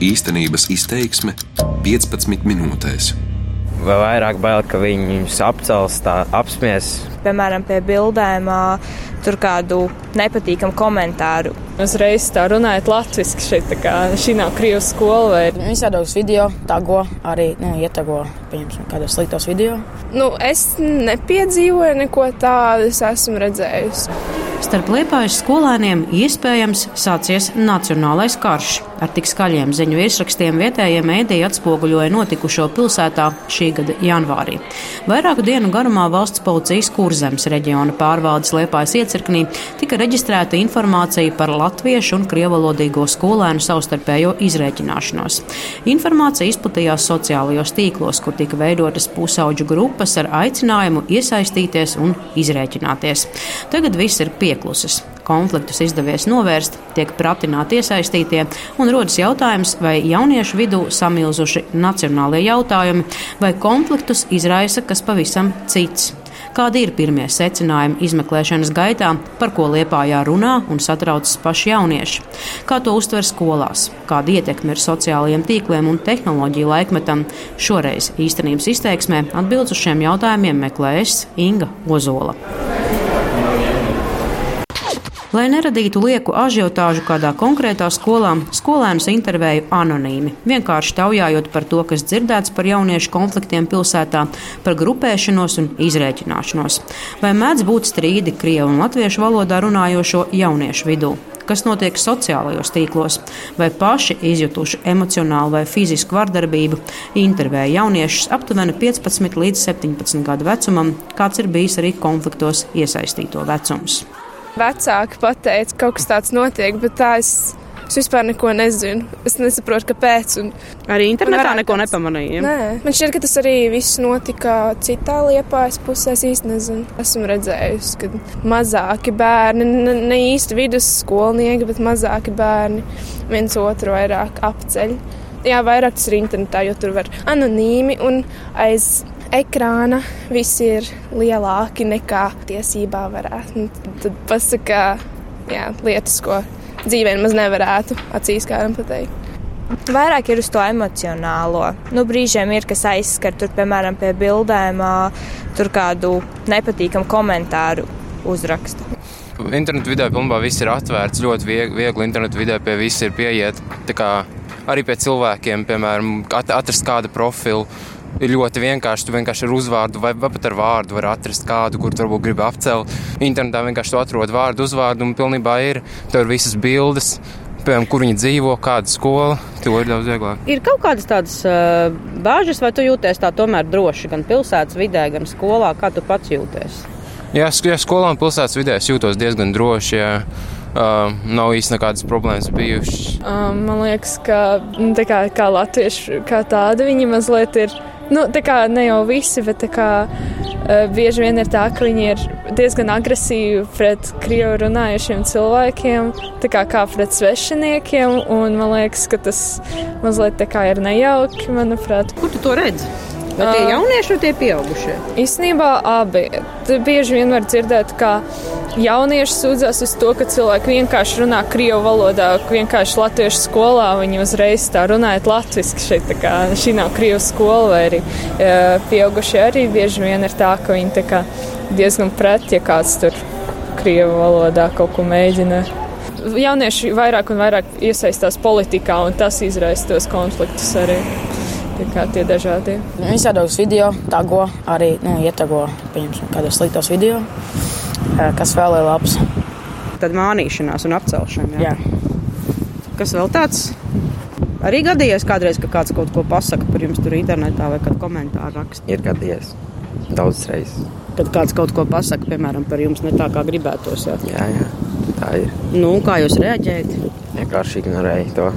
Īstenības izteiksme 15 minūtēs. Vai vairāk bail, ka viņus apcels, tā apsmies? Piemēram, pie bildēm tur kādu nepatīkamu komentāru. Uzreiz tā runājot latviešu, šeit tā kā šī nav krievu skola. Vai... Visādos video tago arī nu, ietago, pieņemsim, kādos sliktos video. Nu, es nepiedzīvoju neko tādu, es esmu redzējusi. Starp liepājas skolēniem iespējams sācies nacionālais karš. Ar tik skaļiem ziņu virsrakstiem vietējie mēdīji atspoguļoja notikušo pilsētā šī gada janvārī. Vairāku dienu garumā valsts policijas kurzemes reģiona pārvaldes liepājas iecirknī tika reģistrēta informācija par latviešu un krievalodīgo skolēnu savstarpējo izrēķināšanos. Informācija izplatījās sociālajos tīklos, kur tika veidotas pusauģu grupas ar aicinājumu iesaistīties un izrēķināties. Tagad viss ir pieklusas. Konfliktus izdevies novērst, tiek pratināti iesaistītie, un rodas jautājums, vai jauniešu vidū samilzuši nacionālie jautājumi, vai konfliktus izraisa kas pavisam cits. Kādi ir pirmie secinājumi izmeklēšanas gaitā, par ko Liepājā runā un satraucas paši jaunieši? Kā to uztver skolās? Kāda ietekme ir sociālajiem tīkliem un tehnoloģiju laikmetam? Šoreiz īstenības izteiksmē atbildes uz šiem jautājumiem meklējas Inga Ozola. Lai neradītu lieku ažiotāžu kādā konkrētā skolā, skolēnus intervēju anonīmi, vienkārši taujājot par to, kas dzirdēts par jauniešu konfliktiem pilsētā, par grupēšanos un izrēķināšanos. Vai mēdz būt strīdi krievu un latviešu valodā runājošo jauniešu vidū? kas notiek sociālajos tīklos, vai paši izjutuši emocionālu vai fizisku vardarbību, intervēja jauniešus aptuveni 15 līdz 17 gadu vecumam, kāds ir bijis arī konfliktos iesaistīto vecums. Vecāki pateica, ka kaut kas tāds notiek, bet tā es, es vispār neko nezinu. Es nesaprotu, kāpēc. Un, arī internetā neko nepamanīju. Nē, man šķiet, ka tas arī viss notika citā liepājas pusē. Es īsti nezinu. Esmu redzējusi, ka mazāki bērni, ne, ne īsti vidusskolnieki, bet mazāki bērni viens otru vairāk apceļ. Jā, vairāk tas ir internetā, jo tur var anonīmi un aiz ekrāna viss ir lielāki nekā tiesībā varētu. Tad pasakā jā, lietas, ko dzīvē nemaz nevarētu acīs kādam pateikt. Vairāk ir uz to emocionālo. Nu, brīžiem ir, kas aizskar, tur, piemēram, pie bildēm, tur kādu nepatīkamu komentāru uzrakstu. Internetu vidē pilnībā viss ir atvērts, ļoti viegli, viegli internetu vidē pie viss ir pieiet. Arī pie cilvēkiem, piemēram, atrast kādu profilu ir ļoti vienkārši. Tu vienkārši ar uzvārdu vai, vai pat ar vārdu vari atrast kādu, kur tu varbūt gribi apcelt. Internetā vienkārši tu atrod vārdu, uzvārdu un pilnībā ir. Tur ir visas bildes. Piemēram, kur viņi dzīvo, kāda skola, to ir daudz vieglāk. Ir kaut kādas tādas uh, bāžas, vai tu jūties tā tomēr droši gan pilsētas vidē, gan skolā, kā tu pats jūties? Jā, ja skolā un pilsētas vidē es jūtos diezgan droši. Jā. Uh, nav īsti nekādas problēmas bijušas. Uh, man liekas, ka nu, kā, kā latvieši kā tādi viņi mazliet ir Nu, tā kā ne jau visi, bet kā, uh, bieži vien ir tā, ka viņi ir diezgan agresīvi pret krievu runājušiem cilvēkiem, kā, kā pret svešiniekiem. Man liekas, ka tas mazliet ir nejauki, manuprāt. Kur tu to redzi? Vai tie jaunieši vai tie pieaugušie? Īstenībā abi. Tad bieži vien var dzirdēt, ka jaunieši sūdzas uz to, ka cilvēki vienkārši runā krievu valodā, vienkārši latviešu skolā viņi uzreiz tā runājot latviski. Šeit kā, šī nav krievu skola, vai arī pieaugušie arī bieži vien ir tā, ka viņi tā diezgan pret, ja kāds tur krievu valodā kaut ko mēģina jaunieši vairāk un vairāk iesaistās politikā, un tas izraisa tos konfliktus arī kā tie dažādi. Visādos video tago arī nu, ietago kādos sliktos video, kas vēl ir labs. Tad mānīšanās un apcelšana. Jā. jā. Kas vēl tāds? Arī gadījies kādreiz, ka kāds kaut ko pasaka par jums tur internetā vai kādu komentāru raksta. Ir gadījies daudz reizes. Kad kāds kaut ko pasaka, piemēram, par jums ne tā, kā gribētos. Jā, jā, jā tā ir. Nu, kā jūs reaģējat? Vienkārši ignorēju to.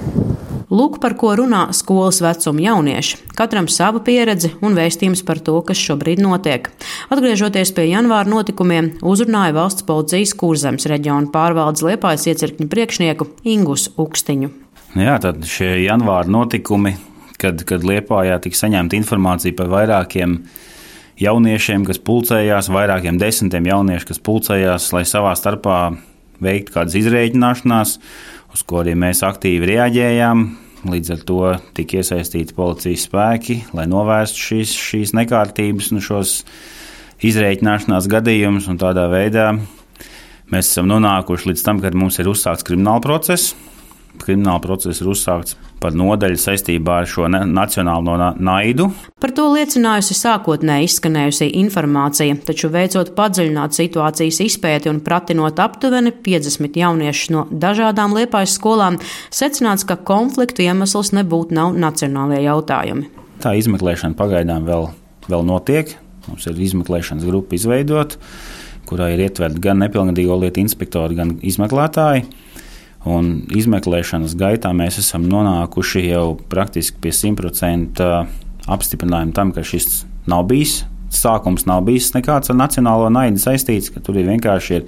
Lūk, par ko runā skolas vecuma jaunieši. Katram sava pieredze un vēstījums par to, kas šobrīd notiek. Atgriežoties pie janvāra notikumiem, uzrunāja valsts policijas kurzemes reģiona pārvaldes liepājas iecirkņu priekšnieku Ingus Ukstiņu. Jā, tad šie janvāra notikumi, kad, kad Liepājā tika saņemta informācija par vairākiem jauniešiem, kas pulcējās, vairākiem desmitiem jauniešu, kas pulcējās, lai savā starpā veiktu kādas izreikināšanās, uz ko arī mēs aktīvi reaģējām Līdz ar to tika iesaistīti policijas spēki, lai novērstu šīs, šīs nekārtības un šos izreikināšanās gadījumus. Tādā veidā mēs esam nonākuši līdz tam, kad mums ir uzsākts krimināla process. Krimināla process ir uzsākts par nodaļu saistībā ar šo nacionālo naidu. Par to liecinājusi sākotnēji izskanējusi informācija, taču veicot padziļinātu situācijas izpēti un pratinot aptuveni 50 jauniešus no dažādām liepājas skolām, secināts, ka konfliktu iemesls nebūtu nav nacionālajie jautājumi. Tā izmeklēšana pagaidām vēl, vēl notiek. Mums ir izmeklēšanas grupa izveidota, kurā ir ietverti gan nepilngadīgo lietu inspektori, gan izmeklētāji. Un izmeklēšanas gaitā mēs esam nonākuši jau praktiski pie 100% apstiprinājuma tam, ka šis nav bijis. Sākums nav bijis nekāds ar nacionālo naidu saistīts, ka tur ir vienkārši ir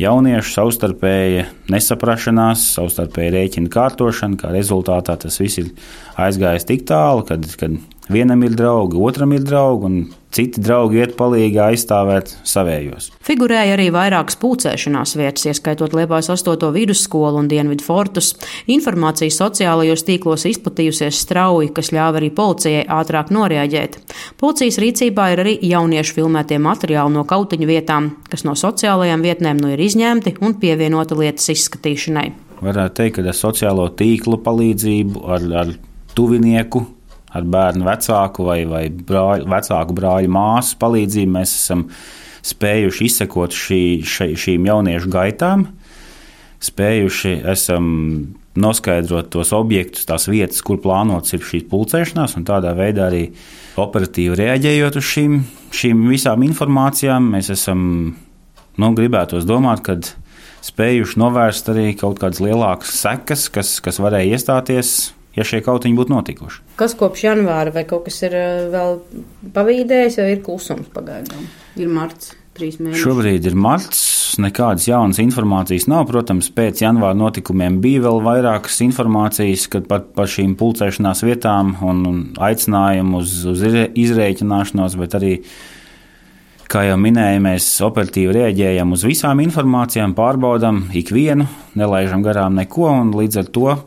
jauniešu savstarpēja nesaprašanās, savstarpēja rēķina kārtošana, kā rezultātā tas viss ir aizgājis tik tālu, kad, kad vienam ir draugi, otram ir draugi, un citi draugi iet palīgi aizstāvēt savējos. Figurēja arī vairākas pulcēšanās vietas, ieskaitot Liepājas 8. vidusskolu un Dienvidu fortus. Informācija sociālajos tīklos izplatījusies strauji, kas ļāva arī policijai ātrāk noreaģēt. Policijas rīcībā ir arī jauniešu filmētie materiāli no kautiņu vietām, kas no sociālajām vietnēm nu ir izņemti un pievienoti lietas izskatīšanai. Varētu teikt, ka ar sociālo tīklu palīdzību, ar, ar tuvinieku ar bērnu vecāku vai, vai brāļu, vecāku brāļu māsu palīdzību. Mēs esam spējuši izsekot šī, šī, šīm jauniešu gaitām, spējuši esam noskaidrot tos objektus, tās vietas, kur plānots ir šīs pulcēšanās, un tādā veidā arī operatīvi reaģējot uz šīm, šīm visām informācijām, mēs esam, nu, gribētos domāt, ka spējuši novērst arī kaut kādas lielākas sekas, kas, kas varēja iestāties ja šie kautiņi būtu notikuši. Kas kopš janvāra vai kaut kas ir eh, vēl pavīdējis, vai ir klusums pagaidām? Ir marts. Šobrīd ir marts, nekādas jaunas informācijas nav. Protams, pēc janvāra notikumiem bija vēl vairākas informācijas par, par šīm pulcēšanās vietām un, un aicinājumu uz, uz izrēķināšanos, bet arī, kā jau minēju, mēs operatīvi rēģējam uz visām informācijām, pārbaudām ikvienu, nelaižam garām neko un līdz ar to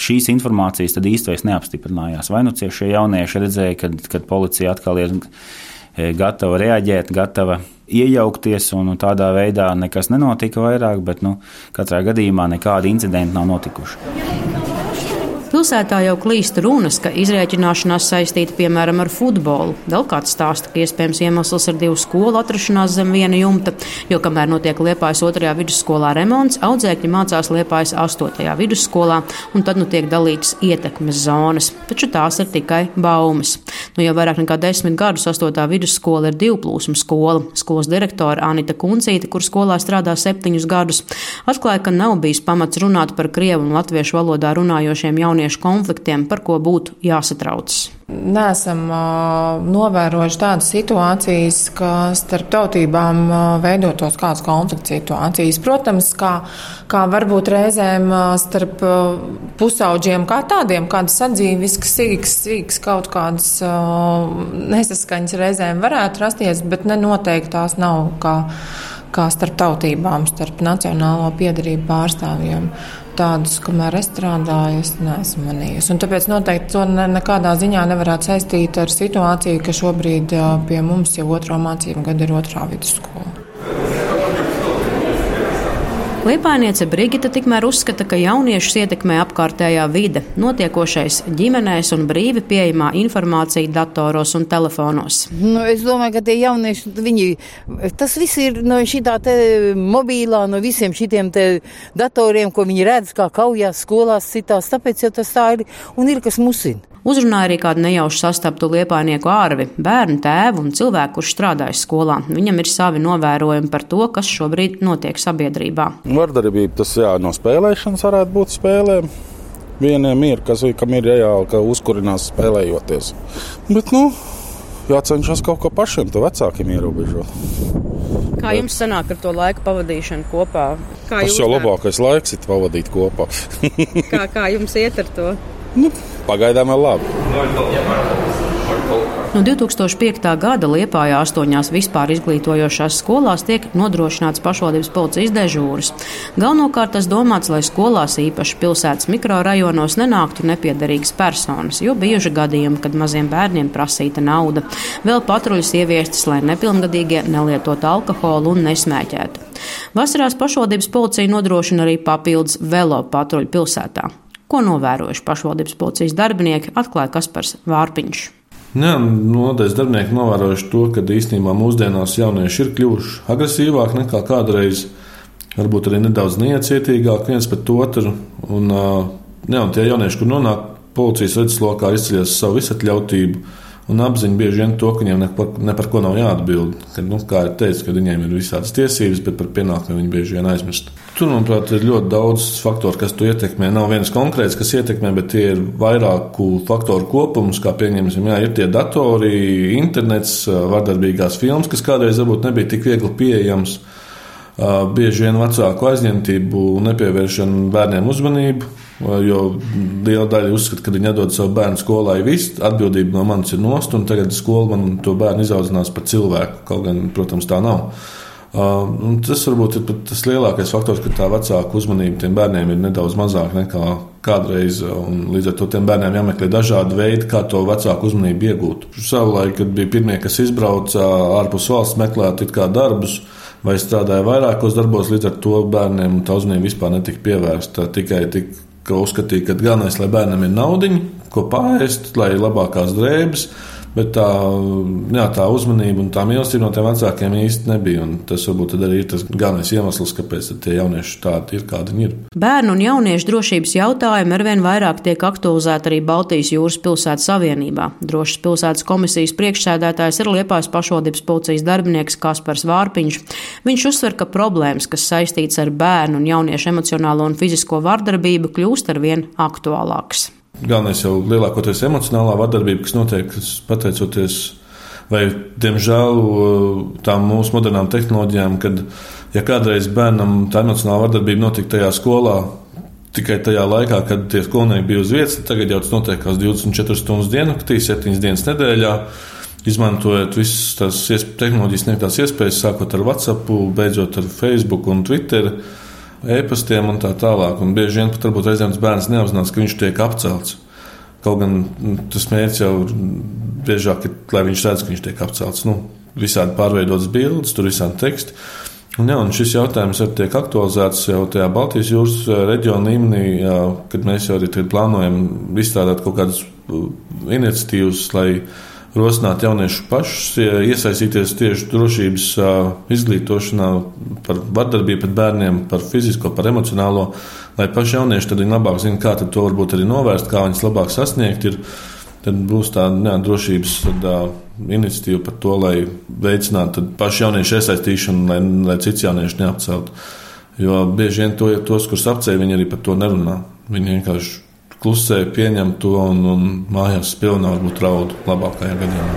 šīs informācijas īstais neapstiprinājās. Vai nu šie jaunieši redzēja, kad, kad policija atkal ir e, gatava reaģēt, gatava iejaukties, un tādā veidā nekas nenotika vairāk, bet nu, katrā gadījumā nekādi incidenti nav notikuši. Pilsētā jau klīst runas, ka izrēķināšanās saistīta piemēram ar futbolu. Vēl kāds stāsta, ka iespējams iemesls ir divu skolu atrašanās zem viena jumta, jo kamēr notiek Liepājas otrajā vidusskolā remonts, audzēkņi mācās Liepājas astotajā vidusskolā, un tad nu tiek dalītas ietekmes zonas. Taču tās ir tikai baumas. Nu, jau vairāk nekā desmit gadus astotā vidusskola ir divplūsmu skola. Skolas direktore Anita Kuncīte, kur skolā strādā septiņus gadus, atklāja, ka nav bijis pamats runāt par krievu un latviešu valodā runājošiem jauniešiem jauniešu konfliktiem, par ko būtu jāsatraucas? Nesam uh, novērojuši tādas situācijas, ka starp tautībām uh, veidotos kādas konflikta situācijas. Protams, kā, kā varbūt reizēm uh, starp pusauģiem kā tādiem, kādas sadzīviskas, sīks, sīks kaut kādas nesaskaņas reizēm varētu rasties, bet nenoteikti tās nav kā, kā starp tautībām, starp nacionālo piedarību pārstāvjiem tādus, kamēr es strādāju, es neesmu manījusi. Un tāpēc noteikti to ne, nekādā ziņā nevarētu saistīt ar situāciju, ka šobrīd pie mums jau otro mācību gadu ir otrā vidusskola. Liepāniece Brigita tikmēr uzskata, ka jauniešus ietekmē apkārtējā vide, notiekošais ģimenēs un brīvi pieejamā informācija datoros un telefonos. Nu, es domāju, ka tie jaunieši, viņi, tas viss ir no šitā te mobilā, no visiem šitiem te datoriem, ko viņi redz, kā kaujās skolās citās, tāpēc jau tas tā ir un ir, kas musina. Uzrunāja arī kādu nejaušu sastaptu liepainieku ārvi, bērnu tēvu un cilvēku, kurš strādājas skolā. Viņam ir savi novērojumi par to, kas šobrīd notiek sabiedrībā. Vardarbība tas jā, no spēlēšanas varētu būt spēlēm. Vieniem ir, kas, kam ir reāli, ka uzkurinās spēlējoties. Bet, nu, jācenšas kaut ko pašiem, to vecākiem ierobežot. Kā jums sanāk ar to laiku pavadīšanu kopā? Kā Tas jau labākais laiks ir pavadīt kopā. kā, kā jums iet ar to? Nu, pagaidām vēl labi. No 2005. gada Liepājā astoņās vispār izglītojošās skolās tiek nodrošināts pašvaldības policijas dežūras. Galvenokārt tas domāts, lai skolās īpaši pilsētas mikrorajonos nenāktu nepiederīgas personas, jo bijuši gadījumi, kad maziem bērniem prasīta nauda. Vēl patruļas ieviestas, lai nepilngadīgie nelietotu alkoholu un nesmēķētu. Vasarās pašvaldības policija nodrošina arī papildus velo patruļu pilsētā. Ko novērojuši pašvaldības policijas darbinieki, atklāja Kaspars Vārpiņš. Jā, nodeļas darbinieki novērojuši to, ka īstenībā mūsdienās jaunieši ir kļuvuši agresīvāki nekā kādreiz, varbūt arī nedaudz neiecietīgāki viens pret otru. Un, jā, un tie jaunieši, kur nonāk policijas redzeslokā, izceļas savu visatļautību un apziņu bieži vien to, ka viņiem ne par, ne par ko nav jāatbild. Kad, nu, kā jau teicu, ka viņiem ir visādas tiesības, bet par pienākumiem viņi bieži vien aizmirst. Tur, manuprāt, ir ļoti daudz faktoru, kas to ietekmē. Nav viens konkrēts, kas ietekmē, bet tie ir vairāku faktoru kopums, kā pieņemsim, jā, ir tie datori, internets, vardarbīgās filmas, kas kādreiz varbūt nebija tik viegli pieejams. Bieži vien vecāku aizņemtību nepievēršanu bērniem uzmanību, Jo liela daļa uzskata, ka viņi atdod savu bērnu skolai, viss atbildība no manis ir nost, un tagad skola man to bērnu izaudzinās par cilvēku. Kaut gan, protams, tā nav. Uh, tas varbūt ir tas lielākais faktors, ka tā vecāka uzmanība tiem bērniem ir nedaudz mazāka nekā kādreiz. Līdz ar to tiem bērniem jāmeklē dažādi veidi, kā to vecāku uzmanību iegūt. Savulaik, kad bija pirmie, kas izbrauca ārpus valsts meklēt darbus, vai strādāja vairākos darbos, līdz ar to bērniem tā uzmanība vispār netika pievērsta. Tikai tik ka uzskatīja, ka galvenais, lai bērnam ir naudiņa, ko pāriest, lai ir labākās drēbes. Bet tā, jā, tā uzmanība un tā mīlestība no tiem vecākiem īsti nebija. Tas varbūt arī ir tas galvenais iemesls, kāpēc tie jaunieši tādi ir, kādi viņi ir. Bērnu un jauniešu drošības jautājumi arvien vairāk tiek aktualizēti arī Baltijas jūras pilsētas savienībā. Drošas pilsētas komisijas priekšsēdētājs ir Liepājas pašvaldības policijas darbinieks Kaspars Vārpiņš. Viņš uzsver, ka problēmas, kas saistītas ar bērnu un jauniešu emocionālo un fizisko vardarbību, kļūst arvien aktuālākas. Galvenais jau lielākoties emocionālā vardarbība, kas notiek pateicoties vai, diemžēl, tām mūsu modernām tehnoloģijām, kad, ja kādreiz bērnam tā emocionāla vardarbība notika tajā skolā, tikai tajā laikā, kad tie skolnieki bija uz vietas, tagad jau tas notiek 24 stundas diennaktī, 7 dienas nedēļā. Izmantojot visas tās tehnoloģijas sniegtās iespējas, sākot ar WhatsApp, beidzot ar Facebook un Twitter e-pastiem un tā tālāk. Un bieži vien pat varbūt tas bērns neapzinās, ka viņš tiek apcelts. Kaut gan nu, tas mērķis jau biežāk ir, lai viņš redz, ka viņš tiek apcelts. Nu, visādi pārveidotas bildes, tur visādi teksti. Un, jā, un šis jautājums arī tiek aktualizēts jau tajā Baltijas jūras eh, reģiona līmenī, jā, kad mēs jau arī plānojam izstrādāt kaut kādas uh, iniciatīvas, lai rosināt jauniešus pašus iesaistīties tieši drošības izglītošanā par vardarbību pret bērniem, par fizisko, par emocionālo, lai paši jaunieši tad labāk zina, kā to varbūt arī novērst, kā viņus labāk sasniegt. Ir, tad būs tāda jā, drošības tad, iniciatīva par to, lai veicinātu pašu jauniešu iesaistīšanu, lai, lai cits jaunieši neapceltu. Jo bieži vien to, tos, kurus apceļ, viņi arī par to nerunā. Viņi vienkārši klusē pieņem to un, un mājās pilnā varbūt raudu labākajā gadījumā.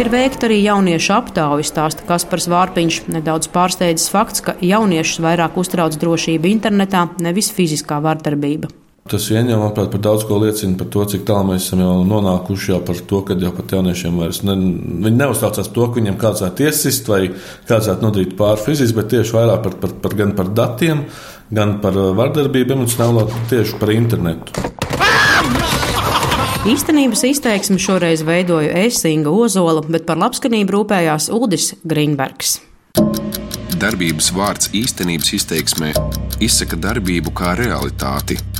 Ir veikta arī jauniešu aptauja, stāsta Kaspars Vārpiņš. Nedaudz pārsteidzis fakts, ka jauniešus vairāk uztrauc drošība internetā, nevis fiziskā vardarbība. Tas vien jau, manuprāt, par daudz ko liecina par to, cik tālu mēs esam jau nonākuši jau par to, ka jau pat jauniešiem vairs ne, viņi neuztraucās par to, ka viņiem kāds ir tiesist vai kāds ir nodarīt pāri fiziski, bet tieši vairāk par, par, par, gan par datiem, gan par vardarbību emocionālo, tieši par internetu. Īstenības izteiksmi šoreiz veidoju Esinga Ozola, bet par labskanību rūpējās Udis Grīnbergs. Darbības vārds īstenības izteiksmē izsaka darbību kā realitāti -